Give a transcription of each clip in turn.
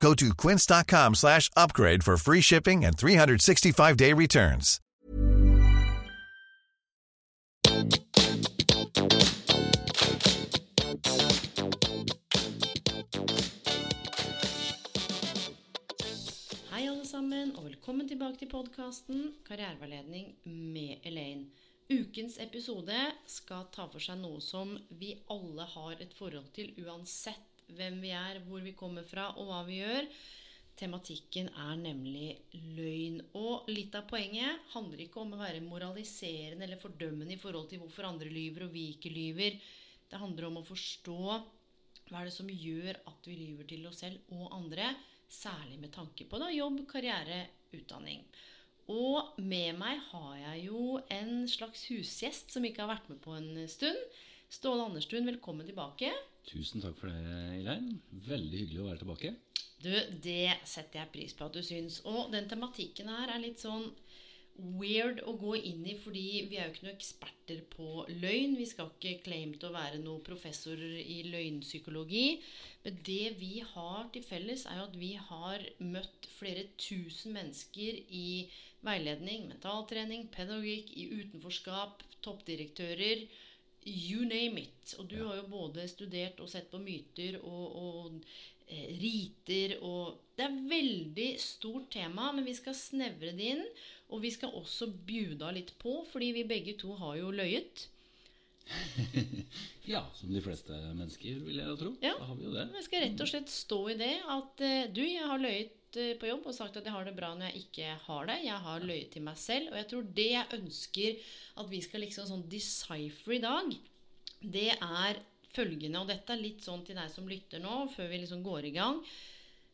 Go to quince.com slash upgrade for free shipping and 365-day returns. Hei alle sammen, og velkommen tilbake til podkasten Karriereveiledning med Elaine. Ukens episode skal ta for seg noe som vi alle har et forhold til, uansett hvem vi er, hvor vi kommer fra og hva vi gjør. Tematikken er nemlig løgn. Og litt av poenget handler ikke om å være moraliserende eller fordømmende i forhold til hvorfor andre lyver og vi ikke lyver. Det handler om å forstå hva er det som gjør at vi lyver til oss selv og andre, særlig med tanke på da, jobb, karriere, utdanning. Og med meg har jeg jo en slags husgjest som ikke har vært med på en stund. Ståle Anderstuen, velkommen tilbake. Tusen takk for det, Eilein. Veldig hyggelig å være tilbake. Du, det setter jeg pris på at du syns. Og den tematikken her er litt sånn weird å gå inn i, fordi vi er jo ikke noen eksperter på løgn. Vi skal ikke claim til å være noen professorer i løgnpsykologi. Men det vi har til felles, er jo at vi har møtt flere tusen mennesker i veiledning, mentaltrening, pedagogikk, i utenforskap, toppdirektører. You name it. Og du har jo både studert og sett på myter og, og eh, riter og Det er et veldig stort tema, men vi skal snevre det inn. Og vi skal også bjuda litt på, fordi vi begge to har jo løyet. ja, som de fleste mennesker, vil jeg tro. Ja. Da har vi jo det. Vi skal rett og slett stå i det at eh, du, jeg har løyet eh, på jobb og sagt at jeg har det bra når jeg ikke har det. Jeg har løyet til meg selv. Og jeg tror det jeg ønsker at vi skal liksom sånn decipher i dag, det er følgende, og dette er litt sånn til deg som lytter nå, før vi liksom går i gang.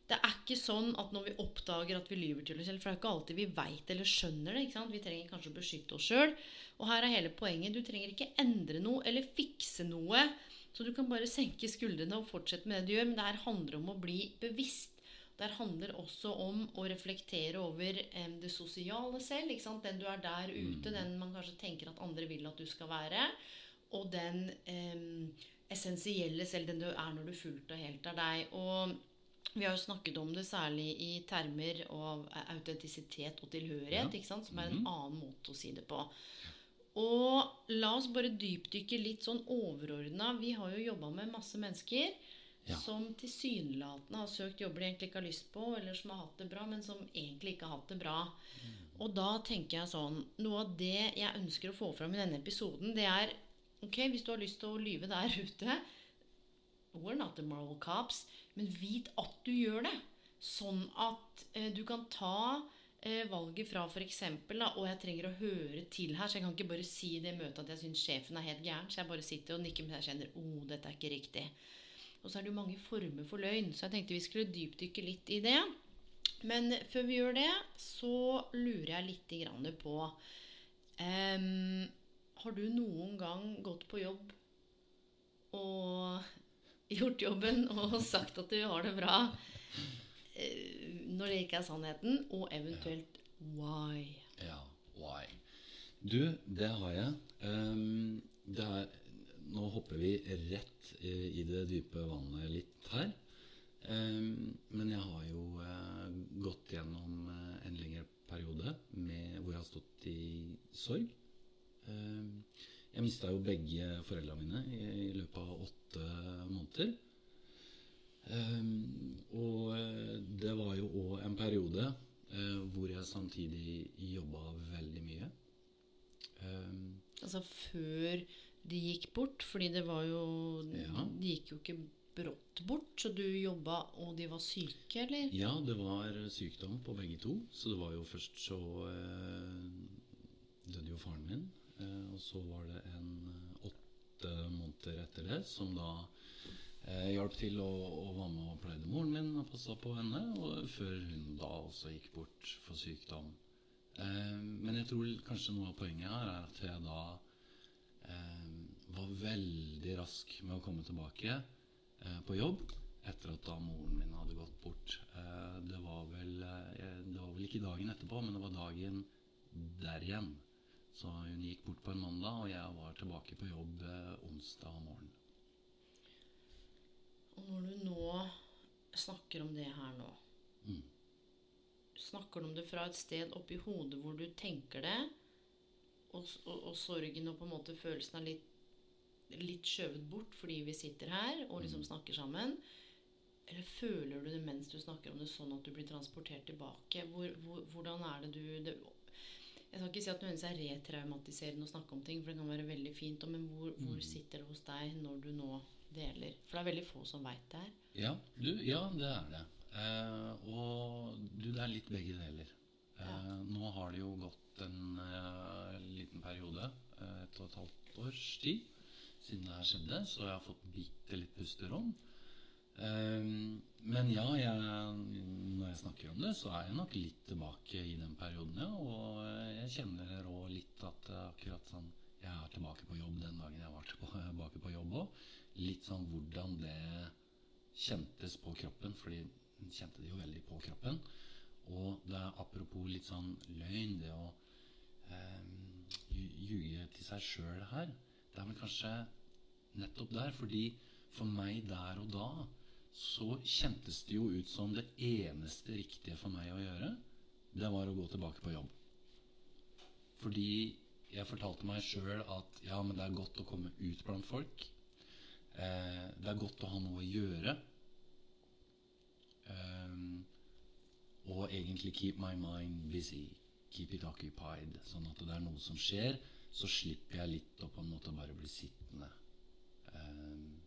Det er ikke sånn at når vi oppdager at vi lyver til oss selv For det er ikke alltid vi veit eller skjønner det. ikke sant? Vi trenger kanskje å beskytte oss sjøl. Og her er hele poenget. Du trenger ikke endre noe eller fikse noe. Så du kan bare senke skuldrene og fortsette med det du gjør. Men det her handler om å bli bevisst. Det handler også om å reflektere over em, det sosiale selv. ikke sant? Den du er der ute, den man kanskje tenker at andre vil at du skal være. Og den em, essensielle selv, den du er når du fullt og helt er deg. Og vi har jo snakket om det særlig i termer av autentisitet og tilhørighet, Ja. som er en annen måte å si det på. Og la oss bare dypdykke litt sånn overordna. Vi har jo jobba med masse mennesker Ja. som tilsynelatende har søkt jobber de egentlig ikke har lyst på, eller som har hatt det bra, men som egentlig ikke har hatt det bra. Og da tenker jeg sånn Noe av det jeg ønsker å få fram i denne episoden, det er Ok, hvis du har lyst til å lyve der ute We're not the moral cops, men vit at du gjør det. Sånn at eh, du kan ta eh, valget fra f.eks. Og jeg trenger å høre til her, så jeg kan ikke bare si i det møtet at jeg syns sjefen er helt gæren. Så jeg bare sitter og nikker, men jeg kjenner oh, dette er ikke riktig. Og så er det jo mange former for løgn, så jeg tenkte vi skulle dypdykke litt i det. Men før vi gjør det, så lurer jeg litt grann på um, Har du noen gang gått på jobb og gjort jobben og sagt at du har det bra eh, når det ikke er sannheten, og eventuelt why? Ja, why? Du, det har jeg. Um, det er, nå hopper vi rett i, i det dype vannet litt her. Ehm, men jeg har jo eh, gått gjennom eh, en lengre periode med, hvor jeg har stått i sorg. Ehm, jeg mista jo begge foreldrene mine i, løpet av åtte måneder. Ehm, og eh, det var jo òg en periode eh, hvor jeg samtidig jobba veldig mye. Altså før de gikk bort, fordi det var jo Ja. De gikk jo ikke brått bort, så du jobba og de var syke, eller? ja, det var sykdom på begge to. Så det var jo først så eh, døde jo faren min. Eh, og så var det en eh, åtte måneder etter det som da eh, hjalp til å, å være med og pleide moren min og passa på henne. Og før hun da også gikk bort for sykdom Eh, men jeg tror kanskje noe av poenget her er at jeg da eh, var veldig rask med å komme tilbake eh, på jobb etter at da moren min hadde gått bort. Eh, det, var vel, eh, det var vel ikke dagen etterpå, men det var dagen der igjen. Så hun gikk bort på en mandag, og jeg var tilbake på jobb onsdag morgen. Og når du nå snakker om det her nå Mm. Snakker du om det fra et sted oppi hodet hvor du tenker det, og, og, og sorgen og på en måte følelsen er litt, litt skjøvet bort fordi vi sitter her og liksom snakker sammen? Eller føler du det mens du snakker om det, sånn at du blir transportert tilbake? Hvor, hvor, hvordan er det du det, Jeg skal ikke si at det er retraumatiserende å snakke om ting, for det kan være veldig fint, men hvor, hvor sitter det hos deg når du nå deler? For det er veldig få som veit det her. Ja, du, ja, det er det. Eh, og du, det er litt begge deler. Eh, Nå har det jo gått en eh, liten periode, eh, et og et halvt års tid, siden det her skjedde, så jeg har fått bitte litt pusterom. Eh, men ja, jeg, når jeg snakker om det, så er jeg nok litt tilbake i den perioden, ja. Og eh, jeg kjenner òg litt at eh, akkurat sånn Jeg er tilbake på jobb den dagen jeg var tilbake på jobb òg. Litt sånn hvordan det kjentes på kroppen, fordi den kjente det jo veldig på kroppen. Og det er apropos litt sånn løgn, det å eh, ljuge til seg sjøl her. Det er vel kanskje nettopp der, fordi for meg der og da så kjentes det jo ut som det eneste riktige for meg å gjøre, det var å gå tilbake på jobb. Fordi jeg fortalte meg sjøl at ja, men det er godt å komme ut blant folk. Eh, det er godt å ha noe å gjøre. Um, og egentlig keep my mind busy. Keep it occupied. Sånn at det er noe som skjer, så slipper jeg litt å på en måte bare bli sittende um,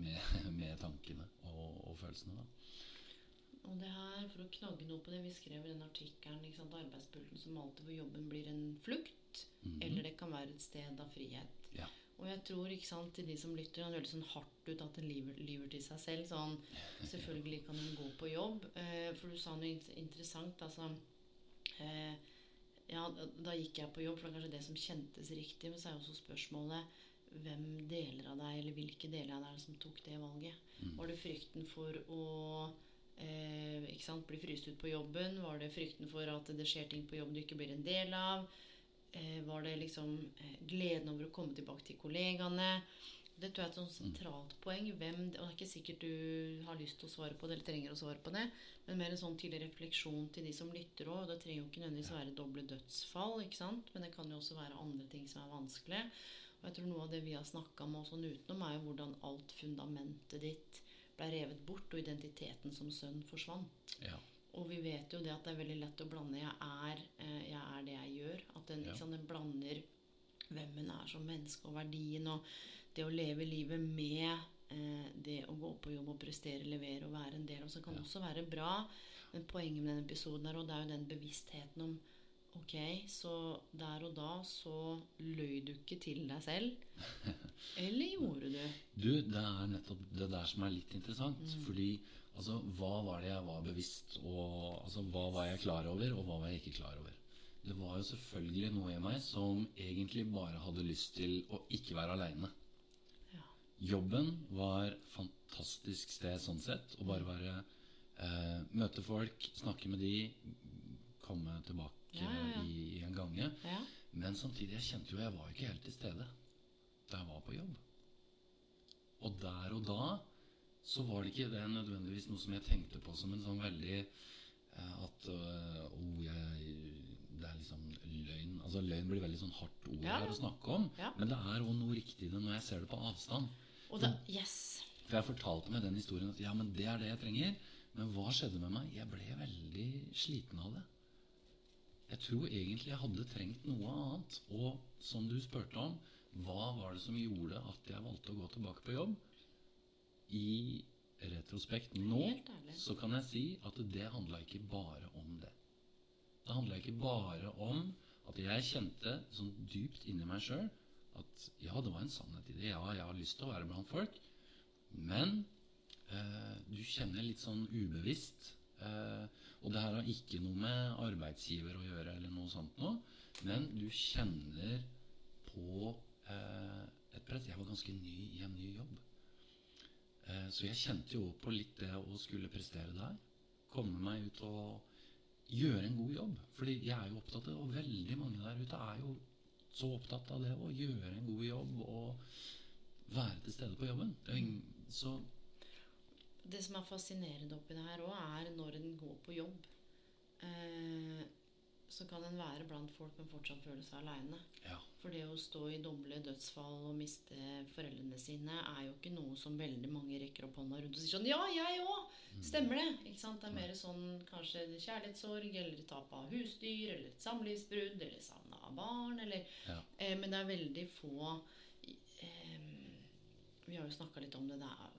med, med tankene og, og følelsene. da. Og det her, for å knagge noe på det vi skrev i den artikkelen ikke Arbeidspulten som alltid hvor jobben blir en flukt, eller det kan være et sted av frihet. Ja. Og jeg tror ikke sant, til de som lytter, han høres sånn hardt ut at en lyver, lyver til seg selv. Sånn, selvfølgelig kan hun gå på jobb. Eh, for du sa noe interessant. Altså, eh, ja, da, gikk jeg på jobb, for det er kanskje det som kjentes riktig. Men så er jo også spørsmålet hvem deler av deg, eller hvilke deler av deg som tok det valget? Var det frykten for å eh, ikke sant, bli fryst ut på jobben? Var det frykten for at det skjer ting på jobb du ikke blir en del av? Eh, var det liksom eh, gleden over å komme tilbake til kollegaene? Det tror jeg er et sånn sentralt poeng. Hvem, og det er ikke sikkert du har lyst til å svare på det, eller trenger å svare på det, men mer en sånn tydelig refleksjon til de som lytter òg. Det trenger jo ikke nødvendigvis være doble dødsfall, ikke sant? men det kan jo også være andre ting som er vanskelig. Og jeg tror noe av det vi har snakka om sånn utenom, er jo hvordan alt fundamentet ditt ble revet bort, og identiteten som sønn forsvant. Ja. Og vi vet jo det at det er veldig lett å blande 'jeg er, eh, jeg er det jeg gjør'. At den, Ja. sant, den blander hvem en er som menneske, og verdien, og det å leve livet med eh, det å gå på jobb og prestere, levere og være en del. Og så kan det også være bra, men poenget med denne episoden her, og det er jo den bevisstheten om Ok, så der og da så løy du ikke til deg selv. Eller gjorde du? Du, det er nettopp det der som er litt interessant. Fordi altså, hva var det jeg var bevisst, og altså, hva var jeg klar over, og hva var jeg ikke klar over? Det var jo selvfølgelig noe i meg som egentlig bare hadde lyst til å ikke være aleine. Ja. Jobben var fantastisk sted sånn sett. Å bare være eh, Møte folk, snakke med de, komme tilbake Ja, ja. I, i en gange. Ja. Men samtidig, jeg kjente jo jeg var ikke helt til stede da jeg var på jobb. Og der og da så var det ikke det nødvendigvis noe som jeg tenkte på som en sånn veldig eh, At øh, oh, jeg, liksom løgn Altså løgn blir veldig sånn hardt ord Ja, her å snakke om. Ja. Men det er òg noe riktig i det når jeg ser det på avstand. Og da Yes. For jeg fortalte meg den historien at ja, men det er det jeg trenger. Men hva skjedde med meg? Jeg ble veldig sliten av det. Jeg tror egentlig jeg hadde trengt noe annet. Og som du spurte om, hva var det som gjorde at jeg valgte å gå tilbake på jobb? I retrospekt nå så kan jeg si at det handla ikke bare om det. Det handla ikke bare om at jeg kjente sånn dypt inni meg sjøl at ja, det var en sannhet i det. Ja, jeg har lyst til å være blant folk. Men eh, du kjenner litt sånn ubevisst. Eh, Og det her har ikke noe med arbeidsgiver å gjøre, eller noe sånt noe, men du kjenner på eh, et press. Jeg var ganske ny i en ny jobb. Eh, så jeg kjente jo på litt det å skulle prestere der. Komme meg ut og gjøre en god jobb. Fordi jeg er jo opptatt av det, og veldig mange der ute er jo så opptatt av det å gjøre en god jobb og være til stede på jobben. Så Det som er fascinerende oppi det her òg, er når en går på jobb. Eh, så kan en være blant folk, men fortsatt føle seg aleine. ja. For det å stå i doble dødsfall og miste foreldrene sine er jo ikke noe som veldig mange rekker opp hånda rundt og sier sånn Ja, jeg òg! Stemmer det? Ikke sant? Det er mer sånn kanskje kjærlighetssorg eller tap av husdyr eller et samlivsbrudd eller savna av barn eller Ja. eh, Men det er veldig få eh, Vi har jo snakka litt om det. Det er,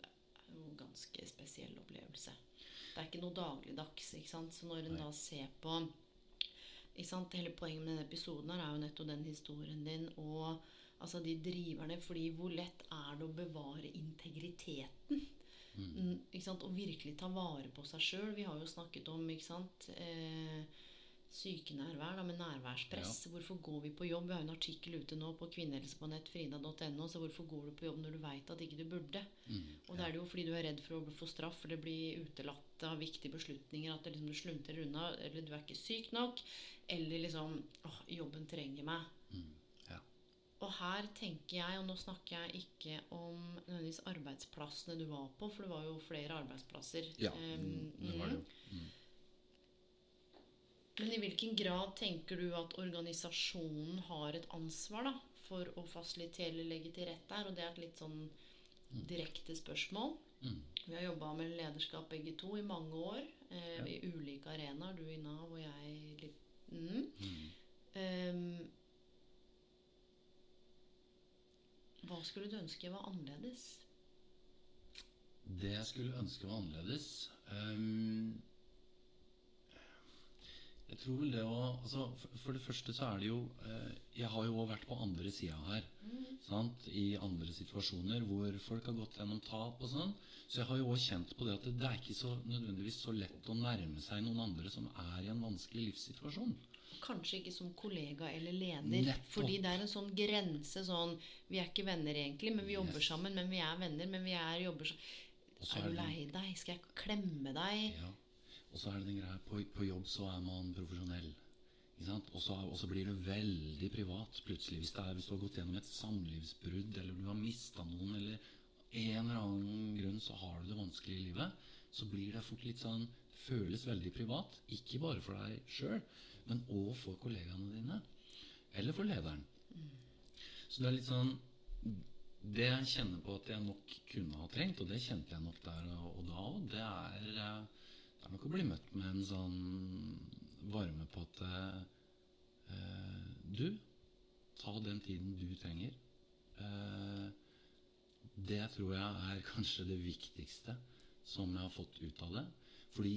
det er jo en ganske spesiell opplevelse. Det er ikke noe dagligdags. ikke sant? Så når en da ser på? Hele poenget med denne episoden her er jo nettopp den historien din og altså de driverne. fordi hvor lett er det å bevare integriteten? Mm, ikke sant? Og virkelig ta vare på seg sjøl. Vi har jo snakket om ikke sant? Eh, sykenærvær da, med nærværspress. Hvorfor går vi på jobb? Vi har jo en artikkel ute nå på kvinnehelse på nett, frida.no. Så hvorfor går du på jobb når du veit at ikke du burde? Mm, Og det er det jo fordi du er redd for å få straff eller bli utelatt av viktige beslutninger. At liksom du sluntrer unna, eller du er ikke syk nok. Eller liksom åh, jobben trenger meg. mm, ja. Og her tenker jeg, og nå snakker jeg ikke om nødvendigvis arbeidsplassene du var på, for det var jo flere arbeidsplasser. ja. Um, mm, det var det jo. mm. Mm. Men i hvilken grad tenker du at organisasjonen har et ansvar da, for å fasilitere eller legge til rette her? Og det er et litt sånn direkte spørsmål. Mm. Vi har jobba med lederskap begge to i mange år. Eh, Ja. I ulike arenaer. Du i Nav og jeg litt mm. Mm. Um, Hva skulle du ønske var annerledes? Det jeg skulle ønske var annerledes ehm, Jeg tror vel det å altså, for, for det første så er det jo eh, Jeg har jo også vært på andre sida her. Sant? I andre situasjoner hvor folk har gått gjennom tap og sånn. Så jeg har jo også kjent på det at det, det er ikke så nødvendigvis så lett å nærme seg noen andre som er i en vanskelig livssituasjon. Kanskje ikke som kollega eller leder. Nettopp. Fordi det er en sånn grense sånn Vi er ikke venner egentlig, men vi jobber Yes. sammen. Men vi er venner, men vi er jobber sammen. Så Er du lei deg? Skal jeg klemme deg? Ja. Og så er det den greia på, på jobb så er man profesjonell. Og så blir det veldig privat plutselig. Hvis, er, hvis du har gått gjennom et samlivsbrudd, eller du har mista noen, eller en eller annen grunn så har du det vanskelig i livet, så blir det fort litt sånn Føles veldig privat. Ikke bare for deg sjøl, men òg for kollegaene dine. Eller for lederen. Så det er litt sånn Det jeg kjenner på at jeg nok kunne ha trengt, og det kjente jeg nok der og da òg, det er eh, det er nok å bli møtt med en sånn varme på at eh, Du, ta den tiden du trenger. Eh, det tror jeg er kanskje det viktigste som jeg har fått ut av det. Fordi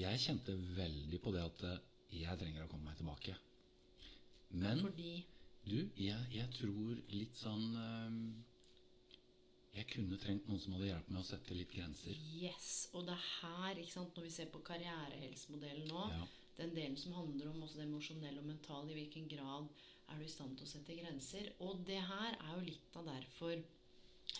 jeg kjente veldig på det at eh, jeg trenger å komme meg tilbake. Men Fordi du, jeg, jeg tror litt sånn eh, Jeg kunne trengt noen som hadde hjulpet meg å sette litt grenser. Yes. Og det er her, ikke sant, når vi ser på karrierehelsemodellen nå, Ja. den delen som handler om også det emosjonelle og mentale, i hvilken grad er du i stand til å sette grenser. Og det her er jo litt av derfor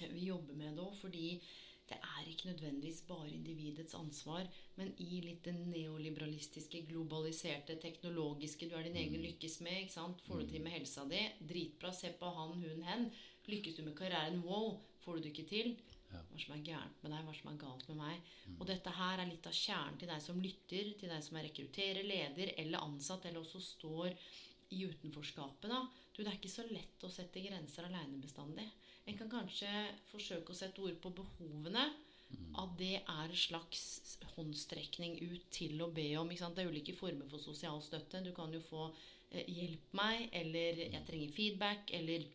vi jobber med det òg, fordi det er ikke nødvendigvis bare individets ansvar, men i litt det neoliberalistiske, globaliserte, teknologiske Du er din egen lykkes med. ikke sant? Får du til med helsa di? Dritbra. Se på han, hun, hen. Lykkes du med karrieren? Wow. Får du det ikke til? Hva som er gærent med deg? Hva som er galt med meg? Og dette her er litt av kjernen til deg som lytter, til deg som er rekrutterer, leder eller ansatt, eller også står i utenforskapet. da. Du, Det er ikke så lett å sette grenser aleine bestandig. En kan kanskje forsøke å sette ord på behovene. At det er en slags håndstrekning ut til å be om. Det er ulike former for sosial støtte. Du kan jo få eh, 'hjelp meg', eller 'jeg trenger feedback', eller?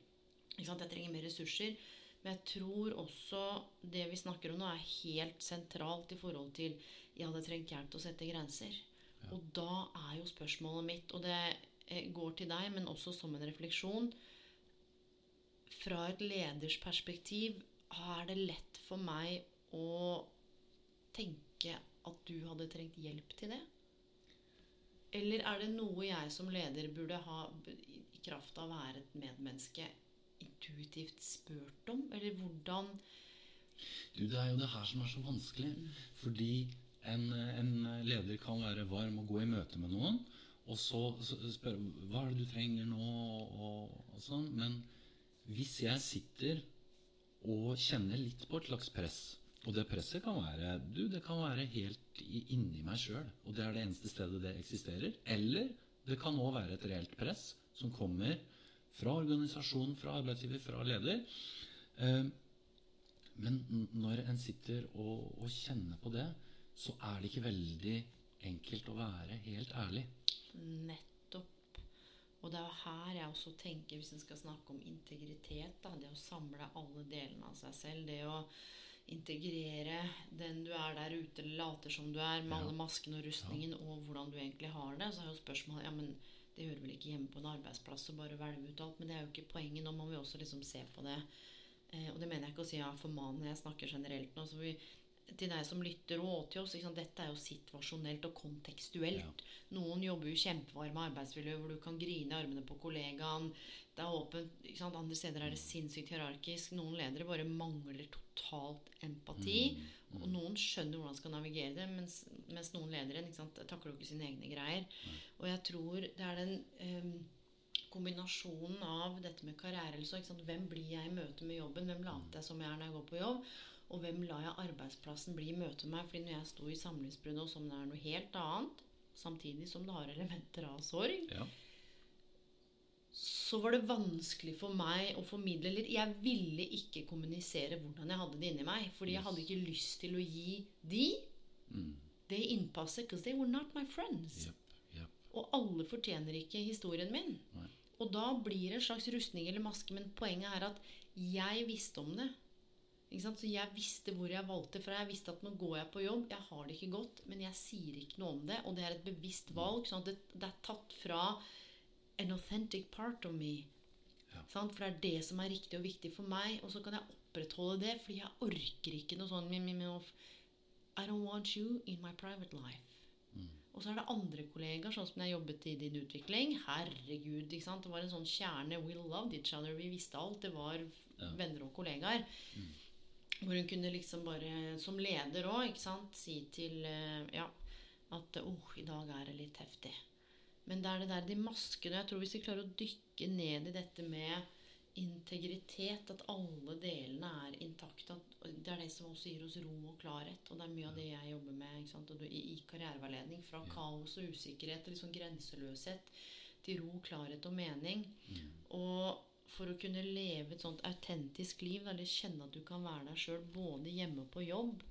'jeg trenger mer ressurser'. Men jeg tror også det vi snakker om nå, er helt sentralt i forhold til 'jeg hadde trengt hjelp til å sette grenser'. Og da er jo spørsmålet mitt, og det eh, går til deg, men også som en refleksjon Fra et leders perspektiv er det lett for meg å tenke at du hadde trengt hjelp til det? Eller er det noe jeg som leder burde ha, i kraft av å være et medmenneske, intuitivt spurt om? Eller hvordan Du, Det er jo det her som er så vanskelig. Fordi en, en leder kan være varm og gå i møte med noen, og så så spørre hva er det du trenger nå, og, og sånn. Men hvis jeg sitter og kjenner litt på et slags press og det presset kan være du, det kan være helt inni meg sjøl, og det er det eneste stedet det eksisterer. Eller det kan òg være et reelt press som kommer fra organisasjonen, fra arbeidsgiver, fra leder. Eh, men når en sitter og, og kjenner på det, så er det ikke veldig enkelt å være helt ærlig. Nettopp. Og det er her jeg også tenker, hvis en skal snakke om integritet, da, det å samle alle delene av seg selv, det å integrere den du er der ute, eller later som du er, med Ja. alle maskene og rustningen, og hvordan du egentlig har det, så er jo spørsmålet ja, men det hører vel ikke hjemme på en arbeidsplass å bare velge ut alt, men det er jo ikke poenget. Nå må vi også liksom se på det. Eh, og det mener jeg ikke å si ja, for mannen, jeg snakker generelt nå. så vi til deg som lytter og til oss, dette er jo situasjonelt og kontekstuelt. Noen jobber jo kjempevarme arbeidsmiljø hvor du kan grine i armene på kollegaen. Det er åpent. Andre steder er det sinnssykt hierarkisk. Noen ledere bare mangler totalt empati. Og noen skjønner hvordan de skal navigere det, mens, mens noen ledere ikke sant, takler jo ikke sine egne greier. Og jeg tror det er den um, kombinasjonen av dette med karriere ikke sant? Hvem blir jeg i møte med jobben? Hvem later jeg som jeg er når jeg går på jobb? Og hvem lar jeg arbeidsplassen bli møte med meg? Fordi når jeg sto i samlivsbrudd og som det er noe helt annet, samtidig som det har elementer av sorg, Ja. så var det vanskelig for meg å formidle litt. jeg ville ikke kommunisere hvordan jeg hadde det inni meg. Fordi jeg hadde ikke lyst til å gi de Mm. det innpasset. Because they were not my friends. Yep, yep. Og alle fortjener ikke historien min. Nei. Og da blir det en slags rustning eller maske. Men poenget er at jeg visste om det. Så jeg visste hvor jeg valgte fra. Jeg visste at nå går jeg på jobb. Jeg har det ikke godt, men jeg sier ikke noe om det. Og det er et bevisst valg. Sånn det, det er tatt fra an authentic part of me. Ja. For det er det som er riktig og viktig for meg. Og så kan jeg opprettholde det, fordi jeg orker ikke noe sånn I don't want you in my private life. Og så er det andre kollegaer, sånn som jeg jobbet i din utvikling. Herregud, ikke sant? Det var en sånn kjerne. We loved each other. Vi visste alt. Det var Ja. venner og kollegaer. Hvor hun kunne liksom bare, som leder òg, ikke sant, si til eh, Ja, at oh, i dag er det litt heftig. Men det er det der de maskene Jeg tror hvis vi klarer å dykke ned i dette med integritet, at alle delene er intakte at Det er det som også gir oss ro og klarhet. Og det er mye av det jeg jobber med ikke sant? Og du, i, karriereveiledning. Fra kaos og usikkerhet til liksom grenseløshet til ro, klarhet og mening. Og for å kunne leve et sånt autentisk liv, eller kjenne at du kan være deg sjøl både hjemme og på jobb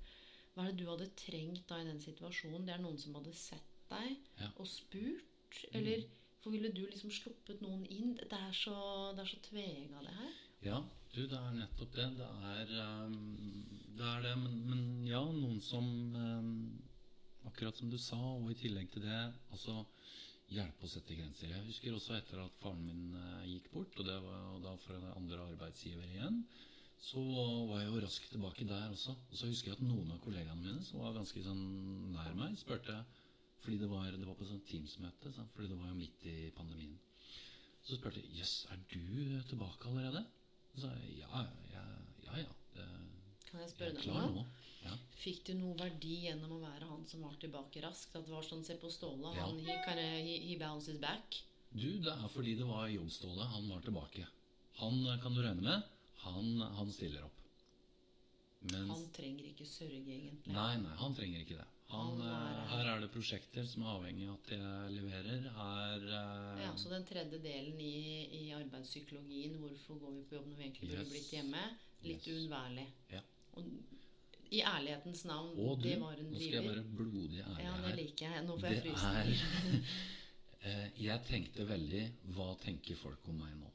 Hva er det du hadde trengt da i den situasjonen? Det er noen som hadde sett deg Ja. og spurt? Eller for ville du liksom sluppet noen inn? Det er så, det er så tvega, det her. Ja, du, det er nettopp det. Det er, um, det, er det. Men, men ja, noen som um, Akkurat som du sa, og i tillegg til det altså hjelpe å sette grenser. Jeg husker også etter at faren min eh, gikk bort, og det var da en andre arbeidsgiver igjen, så var jeg jo raskt tilbake der også. Og så husker jeg at noen av kollegaene mine som var ganske sånn nær meg, spurte fordi det var, det var på sånn Teams-møte, fordi det var jo midt i pandemien. Så spurte jeg jøss, er du tilbake allerede? Og Så sa jeg ja, ja, ja. ja det, Kan jeg spørre deg klar noe? Ja. Fikk du noe verdi gjennom å være han som var tilbake raskt? At det var sånn Se på Ståle. Han he, he, he bounces back. Du, det er fordi det var jobbståle. Han var tilbake. Han eh, kan du regne med. Han, han stiller opp. Mens, Han trenger ikke sørge, egentlig. Nei, nei, han trenger ikke det. Han, Han er- eh, her er det prosjekter som er avhengig av at jeg leverer. Her eh, Ja, Så den tredje delen i, i arbeidspsykologien, hvorfor går vi på jobb når vi egentlig burde Yes. blitt hjemme, litt Yes. uunnværlig. Ja. Og i ærlighetens navn, Å, du, det var en nå skal jeg driver. være blodig ærlig Ja, det liker jeg. Nå får jeg Det. Eh, Jeg tenkte veldig Hva tenker folk om meg nå?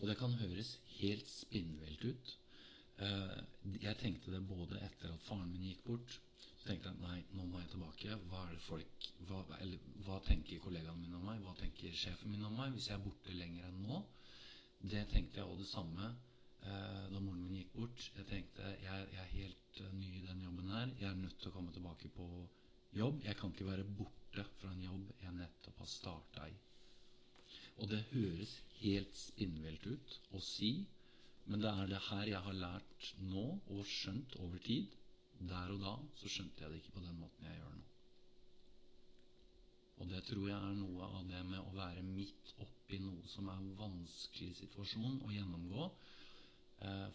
Og det kan høres helt spinnvilt ut. Eh, Jeg tenkte det både etter at faren min gikk bort. Så tenkte jeg nei, nå må jeg tilbake. Hva folk Hva, eller, hva tenker kollegaene mine om meg? Hva tenker sjefen min om meg hvis jeg er borte lenger enn nå? Det tenkte jeg og det samme da moren min gikk bort. Jeg tenkte jeg, jeg er helt eh, ny i den jobben her. Jeg er nødt til å komme tilbake på jobb. Jeg kan ikke være borte fra en jobb jeg nettopp har starta i. Og det høres helt spinnvilt ut å si, men det er det her jeg har lært nå og skjønt over tid. Der og da så skjønte jeg det ikke på den måten jeg gjør nå. Og det tror jeg er noe av det med å være midt oppi noe som er en vanskelig situasjon å gjennomgå eh,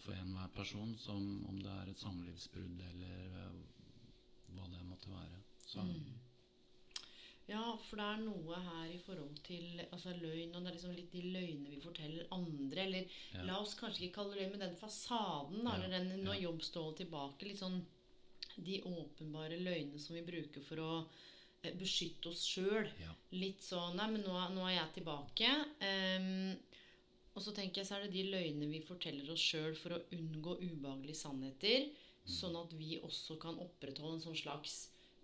for enhver person, som om det er et samlivsbrudd eller eh, hva det måtte være. Så Ja, for det er noe her i forhold til altså løgn, og det er liksom litt de løgnene vi forteller andre. Eller Ja. la oss kanskje ikke kalle det løgn, men den fasaden, da, Ja, eller den når ja. jobb står tilbake. Litt sånn de åpenbare løgnene som vi bruker for å eh, beskytte oss sjøl. ja. Litt sånn Nei, men nå, nå er jeg tilbake. Ehm, og så tenker jeg så er det de løgnene vi forteller oss sjøl for å unngå ubehagelige sannheter, sånn at vi også kan opprettholde en sånn slags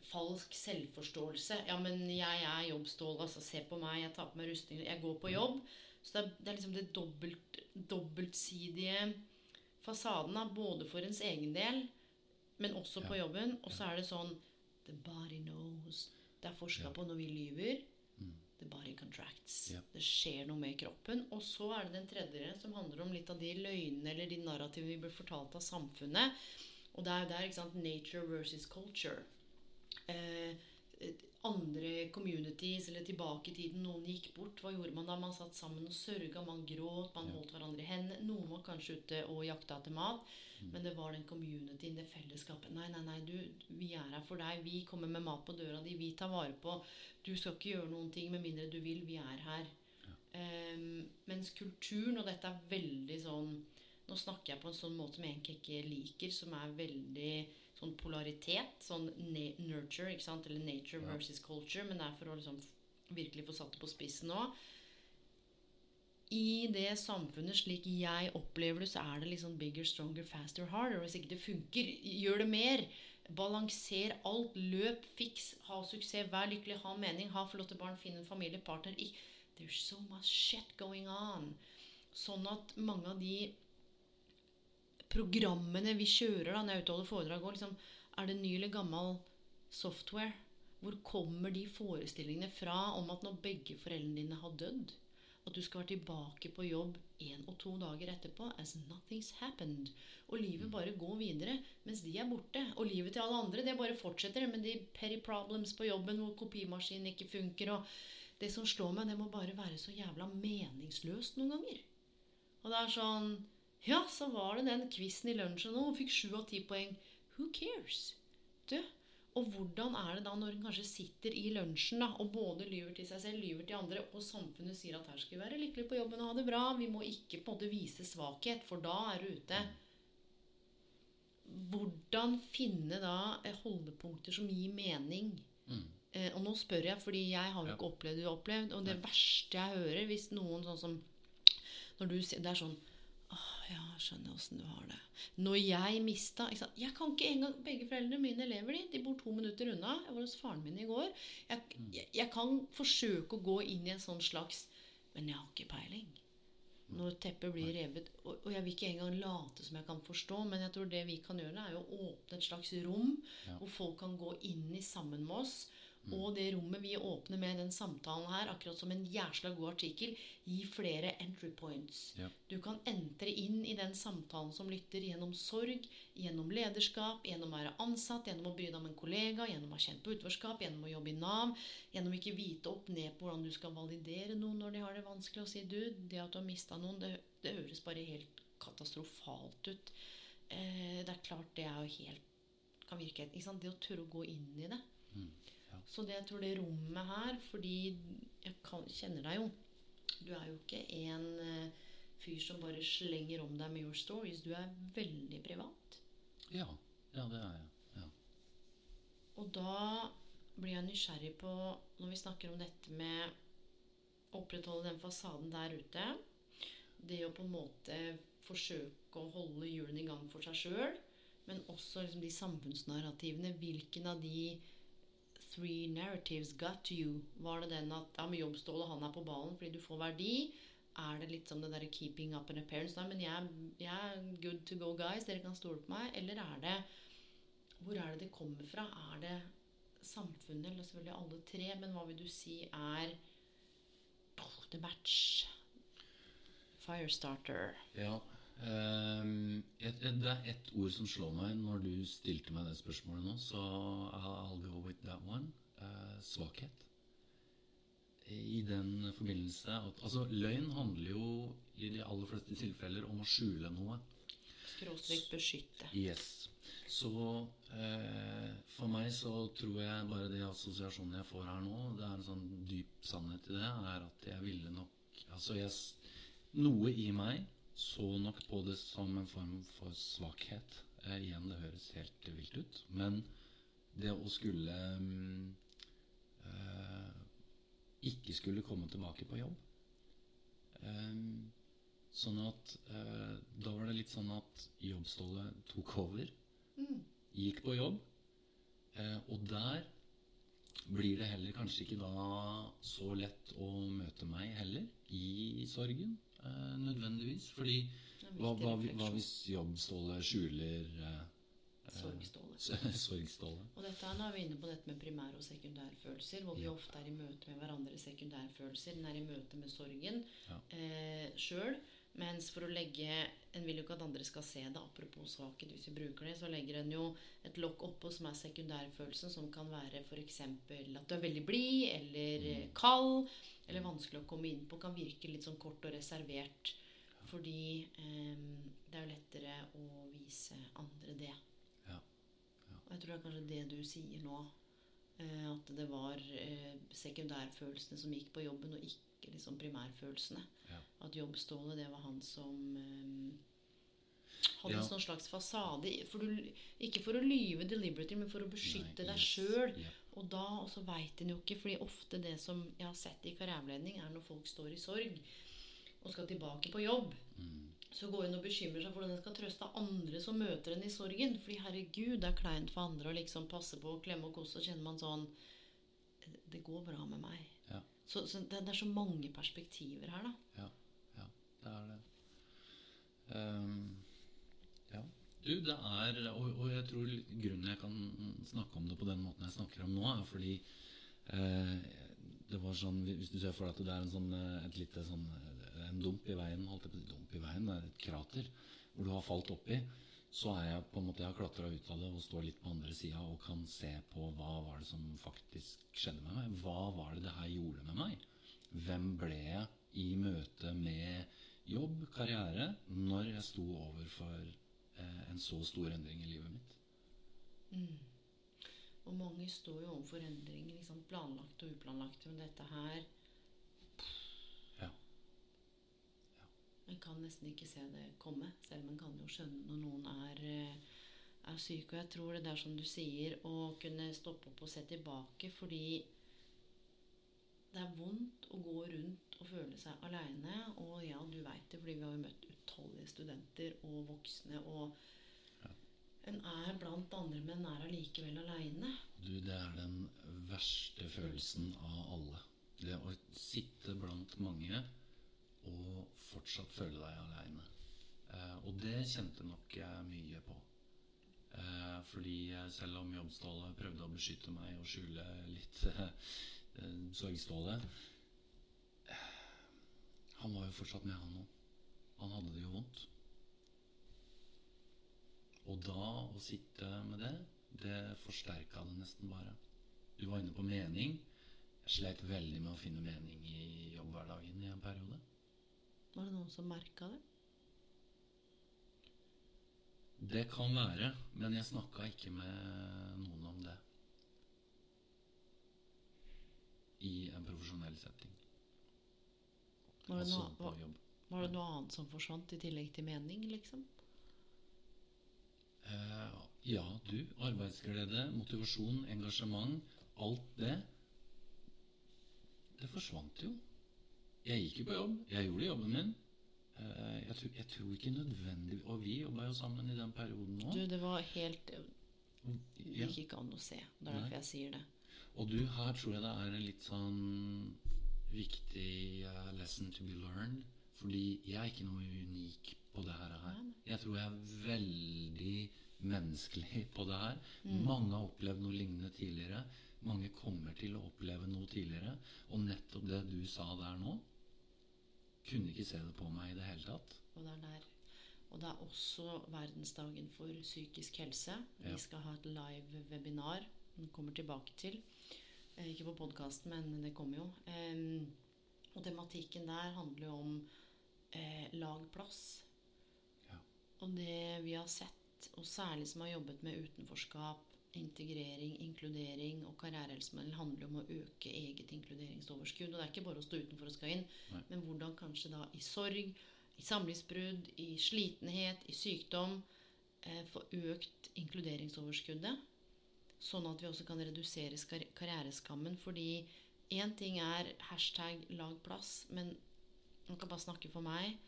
falsk selvforståelse. Ja, men jeg er jobbstål, altså. Se på meg, jeg tar på meg rustning, jeg går på jobb. Så det er, det er liksom det dobbelt, dobbeltsidige fasaden, da, både for ens egen del, men også på jobben. Og så er det sånn The body knows. Det er forska Ja. på når vi lyver. The body contracts. Ja. Det skjer noe med kroppen. Og så er det den tredje, som handler om litt av de løgnene eller de narrativene vi blir fortalt av samfunnet. Og det er jo der, ikke sant, nature versus culture. Eh, andre communities, eller tilbake i tiden, noen gikk bort. Hva gjorde man da? Man satt sammen og sørga, man gråt, man Ja. holdt hverandre i hendene. Noen var kanskje ute og jakta etter mat. Mm. Men det var den communityen, det fellesskapet. Nei, nei, nei, du, vi er her for deg. Vi kommer med mat på døra di. Vi tar vare på Du skal ikke gjøre noen ting med mindre du vil. Vi er her. Ehm, mens kulturen, og dette er veldig sånn Nå snakker jeg på en sånn måte som jeg egentlig ikke liker, som er veldig sånn polaritet. Sånn nurture, ikke sant? Eller nature Ja. versus culture. Men det er for å liksom virkelig få satt det på spissen nå. I det samfunnet slik jeg opplever det, så er det liksom bigger, stronger, faster, harder. Hvis ikke det funker, gjør det mer. Balanser alt. Løp, fiks, ha suksess, vær lykkelig, ha mening, ha flotte barn, finn en familie, partner. There's so much shit going on. Sånn at mange av de programmene vi kjører da, når jeg er ute og holder foredrag, òg liksom, er det ny eller gammel software? Hvor kommer de forestillingene fra om at når begge foreldrene dine har dødd, at du skal være tilbake på jobb én og to dager etterpå as nothing's happened. Og livet bare går videre mens de er borte. Og livet til alle andre det bare fortsetter med de petty problems på jobben hvor kopimaskinen ikke funker. Og det som slår meg, det må bare være så jævla meningsløst noen ganger. Og det er sånn Ja, så var det den quizen i lunsjen nå, Hun fikk sju av ti poeng. Who cares? Du, og hvordan er det da når en kanskje sitter i lunsjen da, og både lyver til seg selv, lyver til andre, og samfunnet sier at her skal vi være lykkelige på jobben og ha det bra. Vi må ikke på en måte vise svakhet, for da er du ute. Hvordan finne da eh, holdepunkter som gir mening? Mm. Eh, og nå spør jeg, fordi jeg har jo ikke opplevd det du har opplevd. Og det verste jeg hører, hvis noen sånn som Når du sier Det er sånn ja, skjønner åssen du har det. Når jeg mista? Jeg kan ikke engang Begge foreldrene mine lever, de. De bor to minutter unna. Jeg var hos faren min i går. Jeg, jeg, jeg kan forsøke å gå inn i en sånn slags Men jeg har ikke peiling. Når teppet blir revet og, og jeg vil ikke engang late som jeg kan forstå, men jeg tror det vi kan gjøre, er å åpne et slags rom Ja. hvor folk kan gå inn i sammen med oss. Og det rommet vi åpner med den samtalen her, akkurat som en jæsla god artikkel, gir flere entry points. Ja. Du kan entre inn i den samtalen som lytter gjennom sorg, gjennom lederskap, gjennom å være ansatt, gjennom å bry deg om en kollega, gjennom å ha kjent på utenforskap, gjennom å jobbe i Nav, gjennom ikke vite opp ned på hvordan du skal validere noen når de har det vanskelig, og si du, det at du har mista noen, det, det høres bare helt katastrofalt ut. Eh, det er klart det er jo helt kan virke? Det å tørre å gå inn i det. Mm. Ja. Så det jeg tror det rommet her Fordi jeg kan, kjenner deg jo. Du er jo ikke en eh, fyr som bare slenger om deg med your stories. Du er veldig privat. Ja. ja, det er jeg. Ja. Og da blir jeg nysgjerrig på, når vi snakker om dette med å opprettholde den fasaden der ute Det å på en måte forsøke å holde hjulene i gang for seg sjøl, men også liksom de samfunnsnarrativene. Hvilken av de three narratives got you? Var det den at ja, med jobbstålet han er på ballen fordi du får verdi? er det litt som det derre 'keeping up an appearance'? Nei, men jeg, jeg er good to go, guys. Dere kan stole på meg. Eller er det Hvor er det det kommer fra? Er det samfunnet, eller selvfølgelig alle tre, men hva vil du si er the match? Firestarter. Ja. Et, et, det er ett ord som slår meg når du stilte meg det spørsmålet nå, så I'll go with that one. Uh, svakhet. I den forbindelse at Altså, løgn handler jo i de aller fleste tilfeller om å skjule noe. Skråstrek beskytte. Yes. Så uh, for meg så tror jeg bare de assosiasjonene jeg får her nå, det er en sånn dyp sannhet i det, er at jeg ville nok Altså jeg Noe i meg så nok på det som en form for svakhet. Eh, igjen, det høres helt vilt ut. Men det å skulle mm, eh, Ikke skulle komme tilbake på jobb. Eh, sånn at eh, Da var det litt sånn at jobbstålet tok over. Gikk på jobb. Eh, og der blir det heller kanskje ikke da så lett å møte meg heller i sorgen. Eh, nødvendigvis. Fordi hva, hva, hva hvis jobbstålet skjuler eh, Sorgståle. sorgstålet? Og dette er, nå er vi inne på dette med primær- og sekundærfølelser, hvor vi Ja. ofte er i møte med hverandres sekundærfølelser. Den er i møte med sorgen Ja. eh, sjøl. Mens for å legge En vil jo ikke at andre skal se det. Apropos svakhet, hvis vi bruker det, så legger en jo et lokk oppå som er sekundærfølelsen, som kan være f.eks. at du er veldig blid, eller eh, kald, eller vanskelig å komme inn på. Kan virke litt sånn kort og reservert. Fordi eh, det er jo lettere å vise andre det. Ja. Og jeg tror det er kanskje det du sier nå. Eh, at det var eh, sekundærfølelsene som gikk på jobben, og ikke liksom primærfølelsene. Ja. At jobbstålet, det var han som eh, hadde Ja. en sånn slags fasade. For du, ikke for å lyve deliberately, men for å beskytte Nei, deg yes, sjøl. ja. Og da også veit en jo ikke, fordi ofte det som jeg har sett i karriereveiledning, er når folk står i sorg og skal tilbake på jobb. Mm. Så går hun og bekymrer seg for hvordan hun skal trøste andre som møter henne i sorgen. Fordi herregud, det er kleint for andre å liksom passe på å klemme og kose, så kjenner man sånn Det går bra med meg. Ja. Så, så det, det er så mange perspektiver her, da. Ja, ja, det er det. Um, ja. Du, det er og, og jeg tror grunnen jeg kan snakke om det på den måten jeg snakker om nå, er fordi eh, det var sånn Hvis du ser for deg at det er en sånn eh, et lite sånn eh, En dump i veien, holdt jeg på å si dump i veien, det er et krater hvor du har falt oppi, så er jeg på en måte Jeg har klatra ut av det og står litt på andre sida og kan se på hva var det som faktisk skjedde med meg. Hva var det det her gjorde med meg? Hvem ble jeg i møte med jobb, karriere, når jeg sto overfor eh, en så stor endring i livet mitt? Og mange står jo overfor endringer, liksom planlagte og uplanlagte. Men dette her En kan nesten ikke se det komme, selv om en kan jo skjønne når noen er, eh, er syk. Og jeg tror det er som du sier, å kunne stoppe opp og se tilbake, fordi det er vondt å gå rundt og føle seg aleine. Og ja, du veit det, fordi vi har jo møtt utallige studenter og voksne. Og en er blant andre, men er allikevel aleine. Du, det er den verste følelsen av alle. Det å sitte blant mange og fortsatt føle deg aleine. Eh, og det kjente nok jeg mye på. Eh, fordi selv om jobbstålet prøvde å beskytte meg og skjule litt eh, sorgståle eh, Han var jo fortsatt med, han òg. Han hadde det jo vondt. Og da å sitte med det, det forsterka det nesten bare. Du var inne på mening. Jeg slet veldig med å finne mening i jobbhverdagen i en periode. Var det noen som merka det? Det kan være, men jeg snakka ikke med noen om det. I en profesjonell setting. Var det, Altså noe, var, var det noe annet som forsvant i tillegg til mening, liksom? Eh, ja, du. Arbeidsglede, motivasjon, engasjement. Alt det. Det forsvant jo. Jeg gikk jo på jobb. Jeg gjorde jobben min. Eh, jeg, tror, jeg tror ikke nødvendig Og vi jobba jo sammen i den perioden Du, òg. det var helt Det gikk ikke an å se. Det er derfor jeg sier det. Og du, her tror jeg det er en litt sånn viktig eh, lesson to be learned. Fordi jeg er ikke noe unik på det her. Jeg tror jeg er veldig menneskelig på det her. Mm. Mange har opplevd noe lignende tidligere. Mange kommer til å oppleve noe tidligere. Og nettopp det du sa der nå Kunne ikke se det på meg i det hele tatt. Og det er der. Og det er også verdensdagen for psykisk helse. Ja. Vi skal ha et live webinar. Den kommer tilbake til. Eh, ikke på podkasten, men det kommer jo. Og tematikken der handler jo om eh, lag plass. Ja. Og det vi har sett, og særlig som har jobbet med utenforskap, integrering, inkludering og karrierehelsemodell, handler om å øke eget inkluderingsoverskudd. Og det er ikke bare å stå utenfor og skal inn, Nei. men hvordan kanskje da i sorg, i samlivsbrudd, i slitenhet, i sykdom eh, få økt inkluderingsoverskuddet. Sånn at vi også kan redusere kar karriereskammen. Fordi én ting er hashtag 'lag plass', men man kan bare snakke for meg.